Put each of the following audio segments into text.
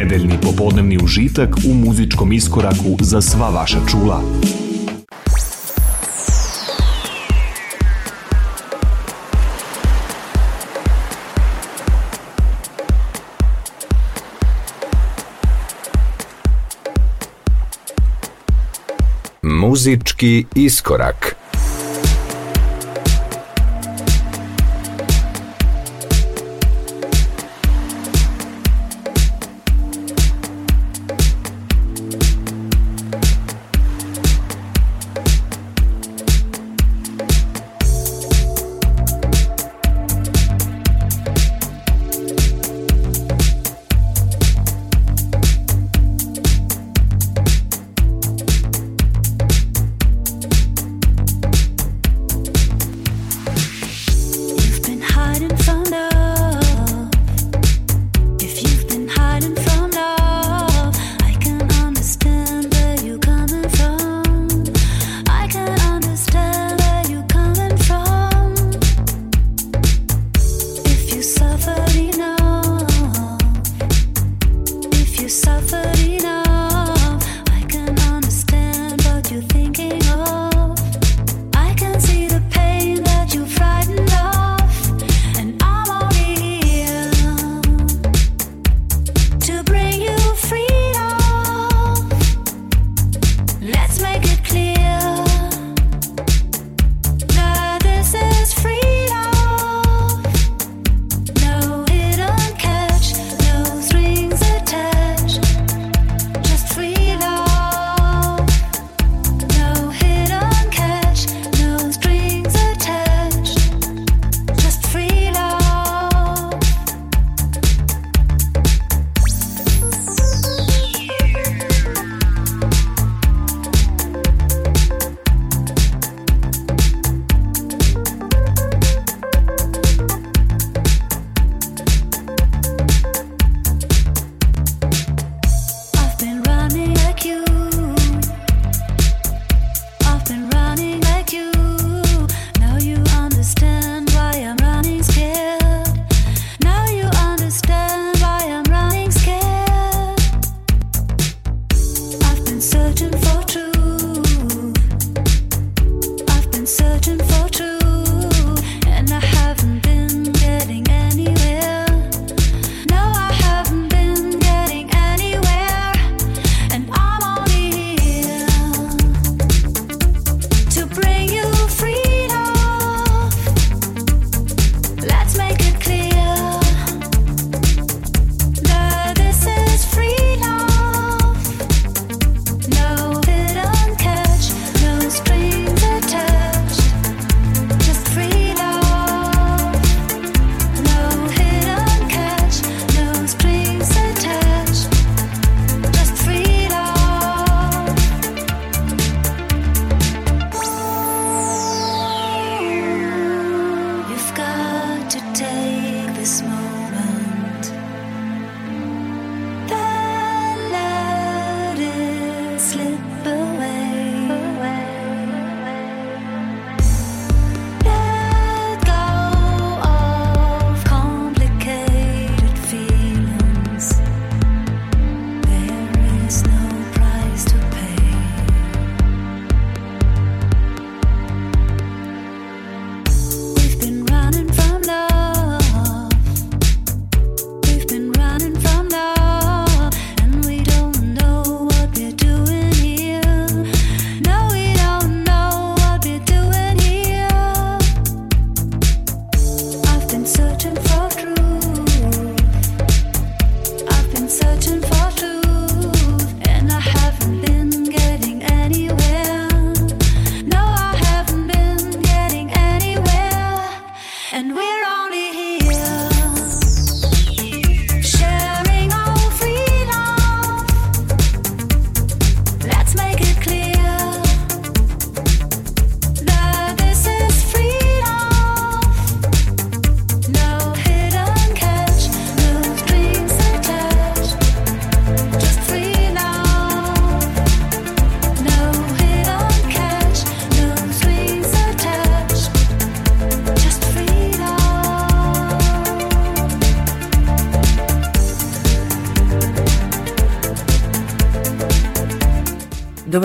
Nedeljni popodnevni užitak u muzičkom iskoraku za sva vaša čula. Muzički iskorak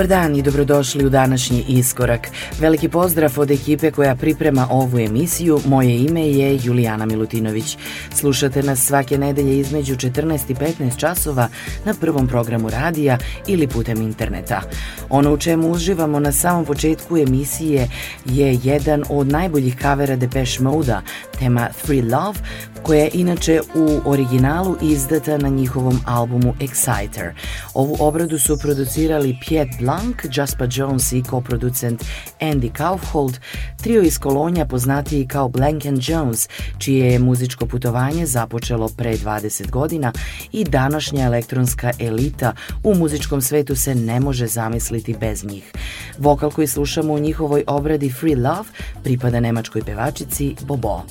Dobar dan i dobrodošli u današnji iskorak. Veliki pozdrav od ekipe koja priprema ovu emisiju. Moje ime je Julijana Milutinović. Slušate nas svake nedelje između 14 i 15 časova na prvom programu radija ili putem interneta. Ono u čemu uživamo na samom početku emisije je jedan od najboljih kavera Depeche Mode-a, tema Free Love, koja je inače u originalu izdata na njihovom albumu Exciter. Ovu obradu su producirali Piet Blanc, Jasper Jones i koproducent Andy Kaufhold, trio iz Kolonja poznatiji kao Blank and Jones, čije je muzičko putovanje započelo pre 20 godina i današnja elektronska elita u muzičkom svetu se ne može zamisliti osvetliti bez njih. Vokal koji slušamo u njihovoj obradi Free Love pripada nemačkoj pevačici Bobo.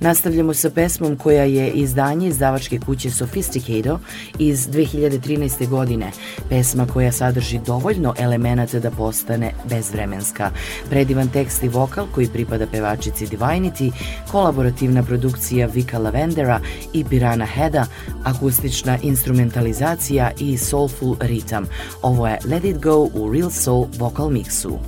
Nastavljamo sa pesmom koja je izdanje izdavačke kuće Sophisticado iz 2013. godine. Pesma koja sadrži dovoljno elemenata da postane bezvremenska. Predivan tekst i vokal koji pripada pevačici Divinity, kolaborativna produkcija Vika Lavendera i Pirana Heda, akustična instrumentalizacija i soulful ritam. Ovo je Let It Go u Real Soul Vocal Mixu.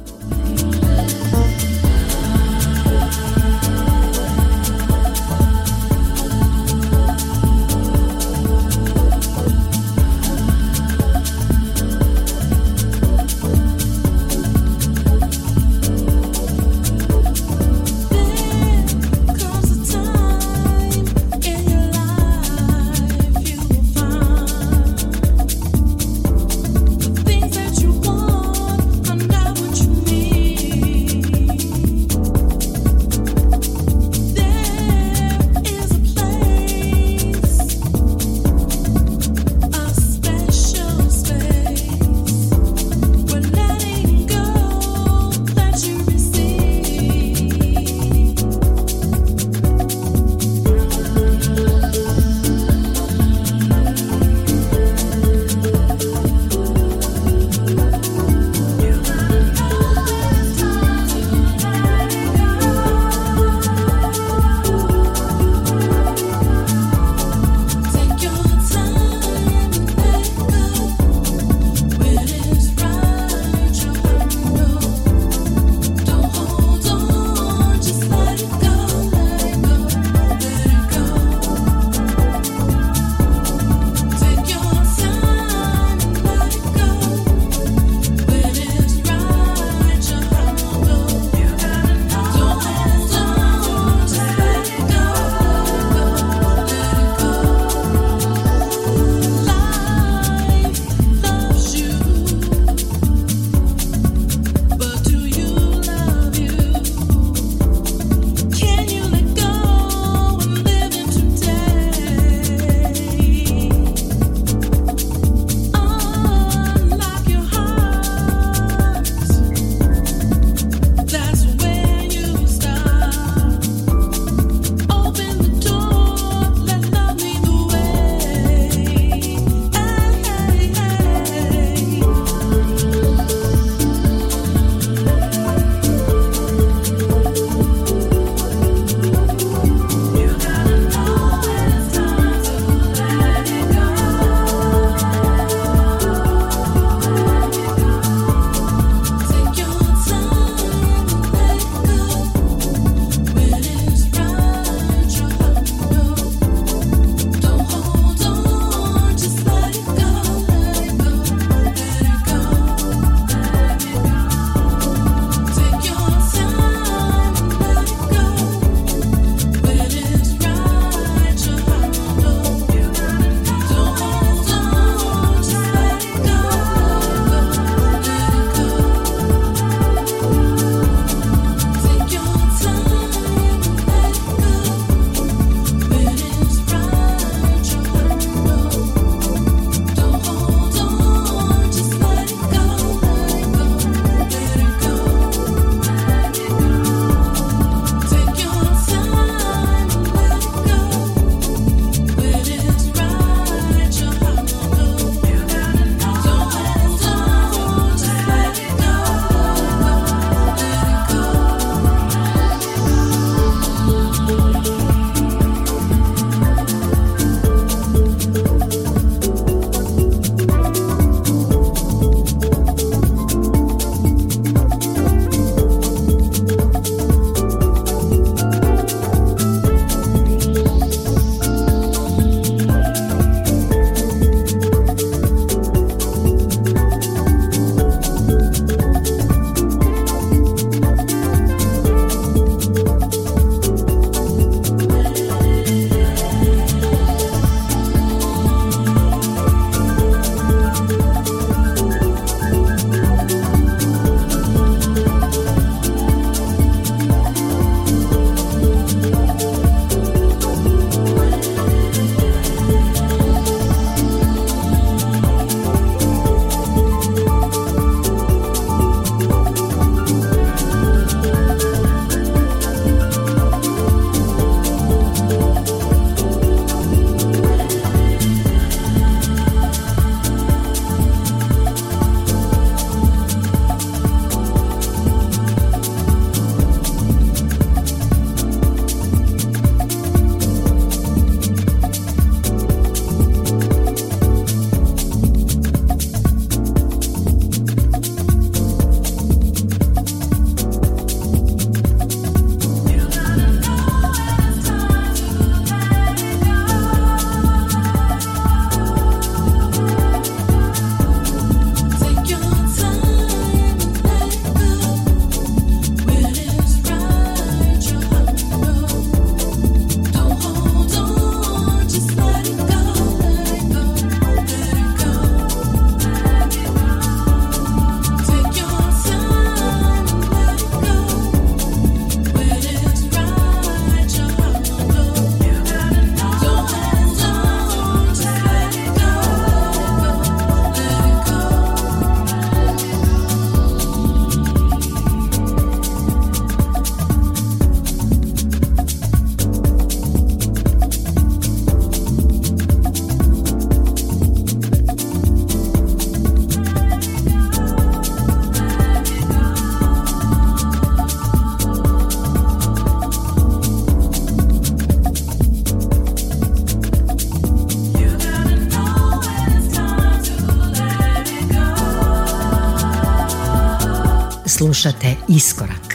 Slušate Iskorak.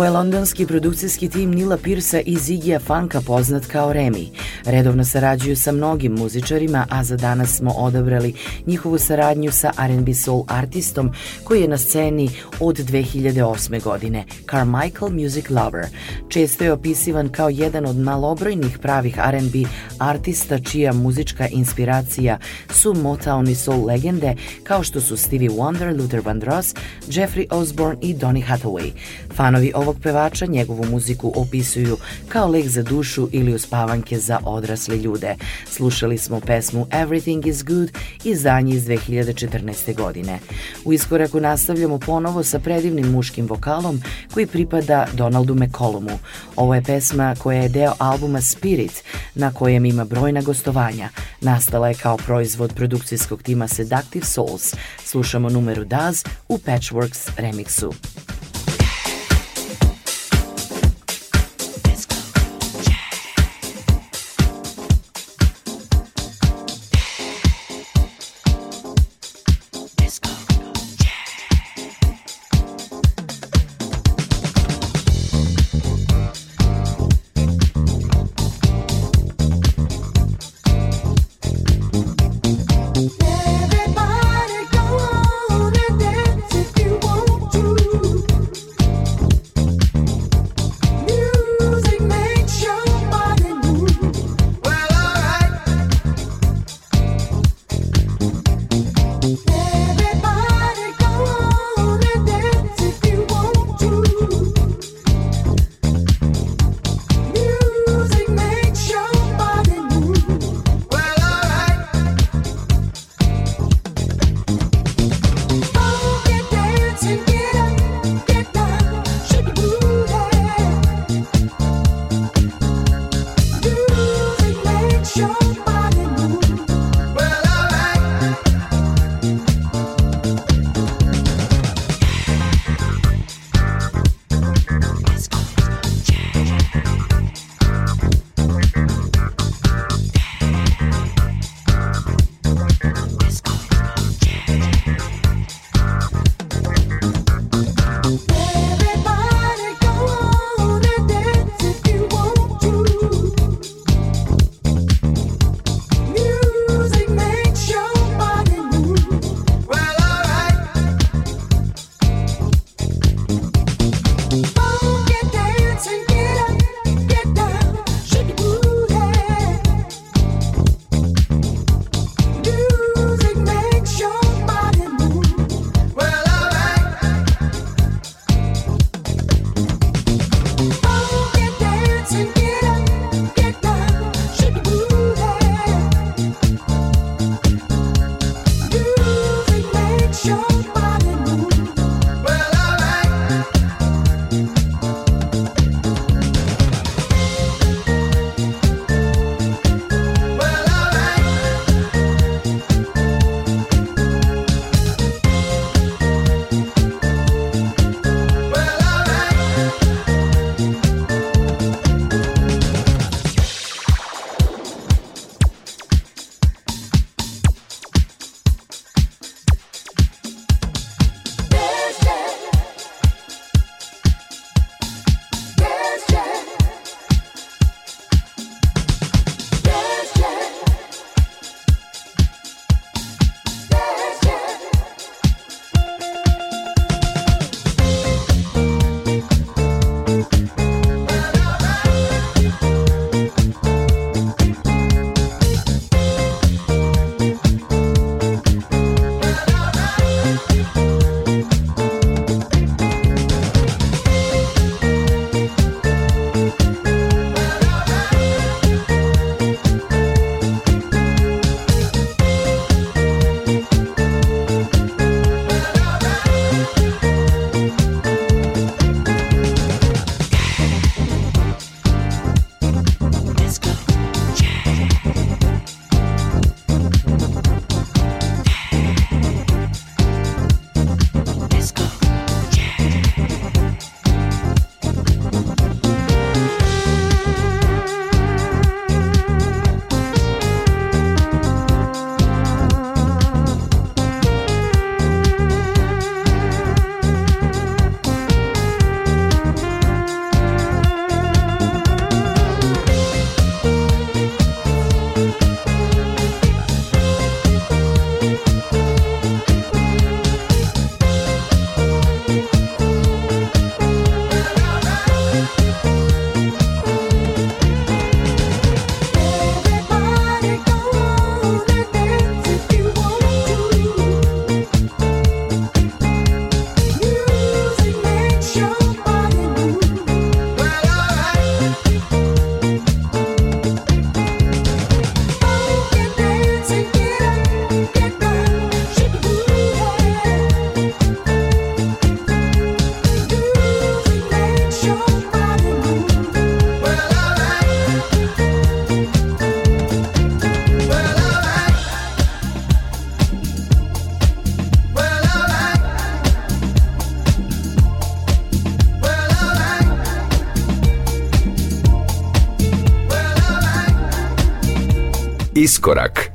Ovo je londonski produkcijski tim Nila Pirsa i Zigija Fanka poznat kao Remi. Redovno sarađuju sa mnogim muzičarima, a za danas smo odabrali njihovu saradnju sa R&B soul artistom koji je na sceni od 2008. godine, Carmichael Music Lover. Često je opisivan kao jedan od malobrojnih pravih R&B artista čija muzička inspiracija su Motown i soul legende kao što su Stevie Wonder, Luther Vandross, Jeffrey Osborne i Donny Hathaway. Fanovi ovog pevača njegovu muziku opisuju kao lek za dušu ili uspavanke za odrasle ljude. Slušali smo pesmu Everything is Good izdanje iz 2014. godine. U iskoraku nastavljamo ponovo sa predivnim muškim vokalom koji pripada Donaldu McCollumu. Ovo je pesma koja je deo albuma Spirit na kojem je ima brojna gostovanja. Nastala je kao proizvod produkcijskog tima Seductive Souls. Slušamo numeru Daz u Patchworks remiksu. Korak.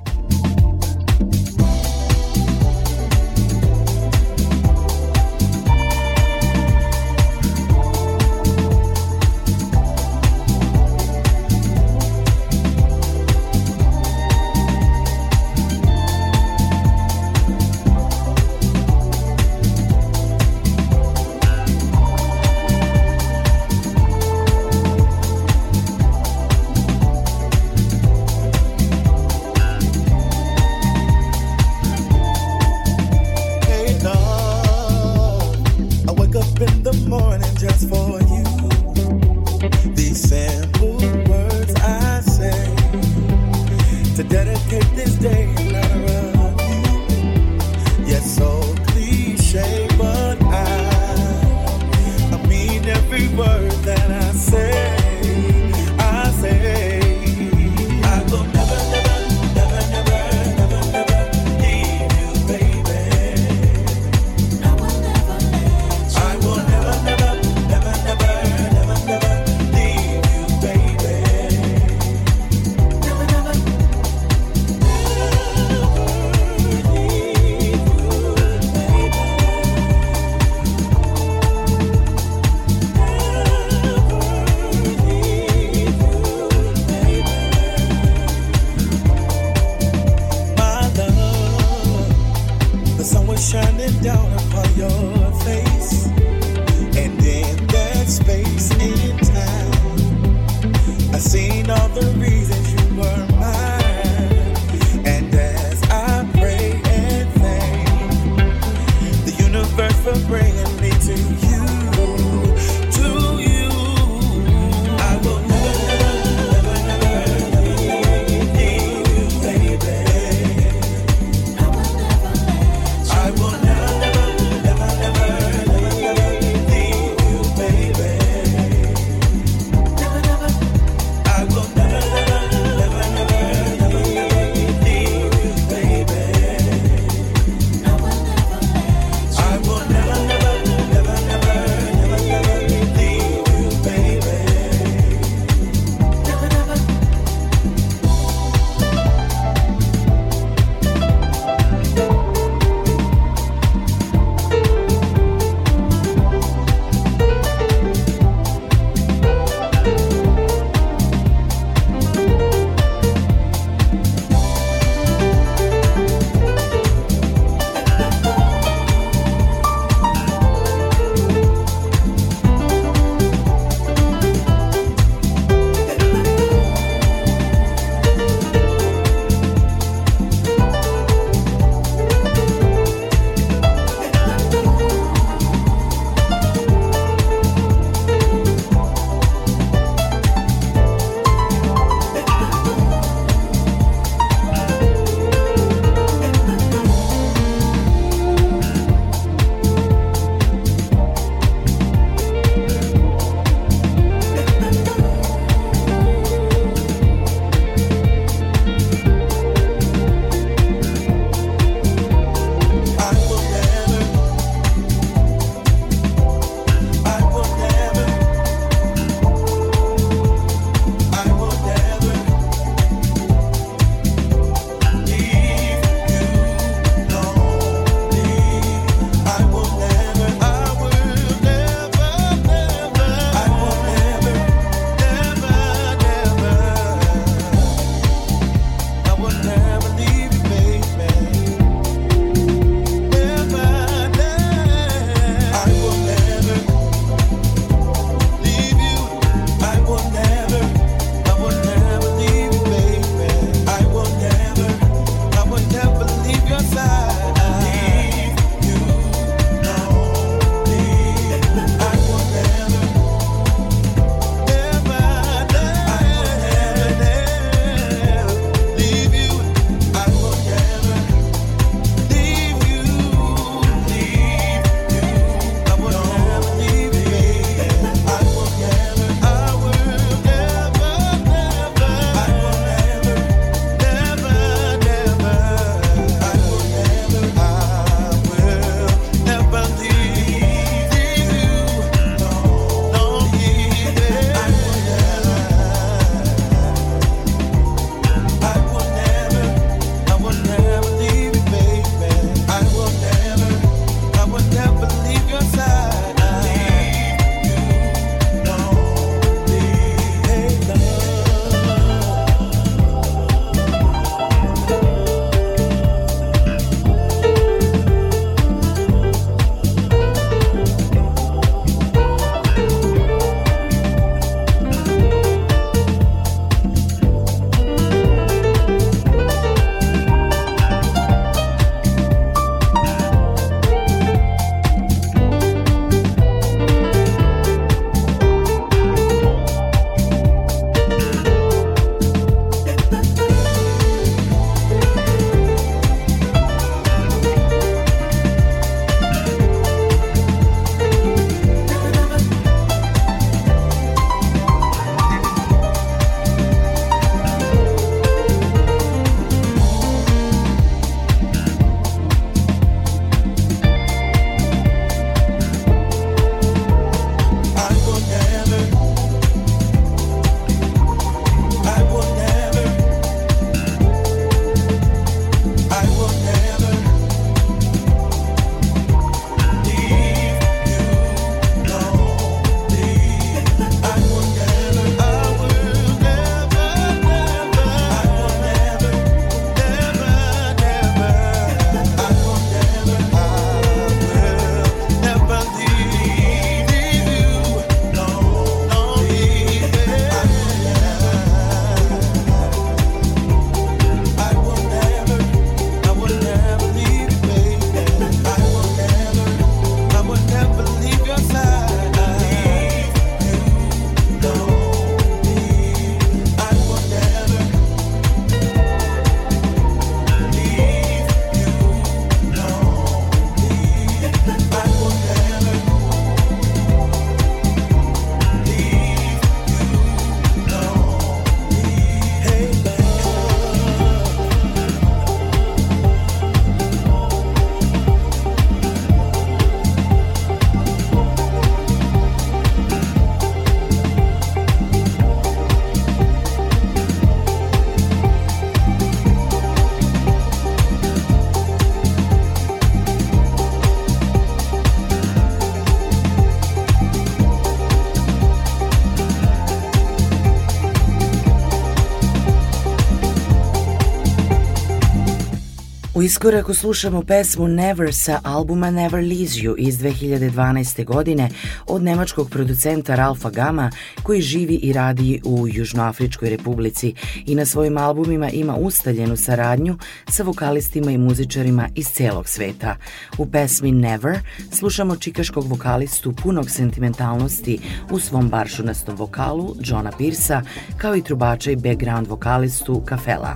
iskoraku slušamo pesmu Never sa albuma Never Leaves You iz 2012. godine od nemačkog producenta Ralfa Gama koji živi i radi u Južnoafričkoj republici i na svojim albumima ima ustaljenu saradnju sa vokalistima i muzičarima iz celog sveta. U pesmi Never slušamo čikaškog vokalistu punog sentimentalnosti u svom baršunastom vokalu Johna Pirsa kao i trubača i background vokalistu Kafela.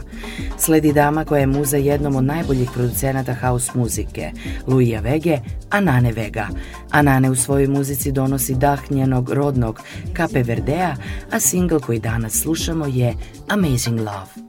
Sledi dama koja je muza jednom od najboljih poznatih producenata house muzike, Luija Vege, Anane Vega. Anane u svojoj muzici donosi dah njenog rodnog Cape Verdea, a single koji danas slušamo je Amazing Love.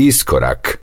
Iskorak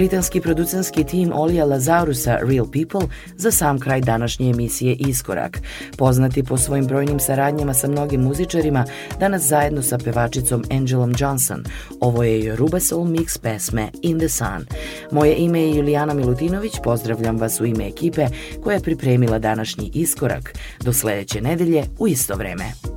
britanski producentski tim Olija Lazarusa Real People za sam kraj današnje emisije Iskorak. Poznati po svojim brojnim saradnjama sa mnogim muzičarima, danas zajedno sa pevačicom Angelom Johnson. Ovo je Yoruba Soul Mix pesme In the Sun. Moje ime je Julijana Milutinović, pozdravljam vas u ime ekipe koja je pripremila današnji Iskorak. Do sledeće nedelje u isto vreme.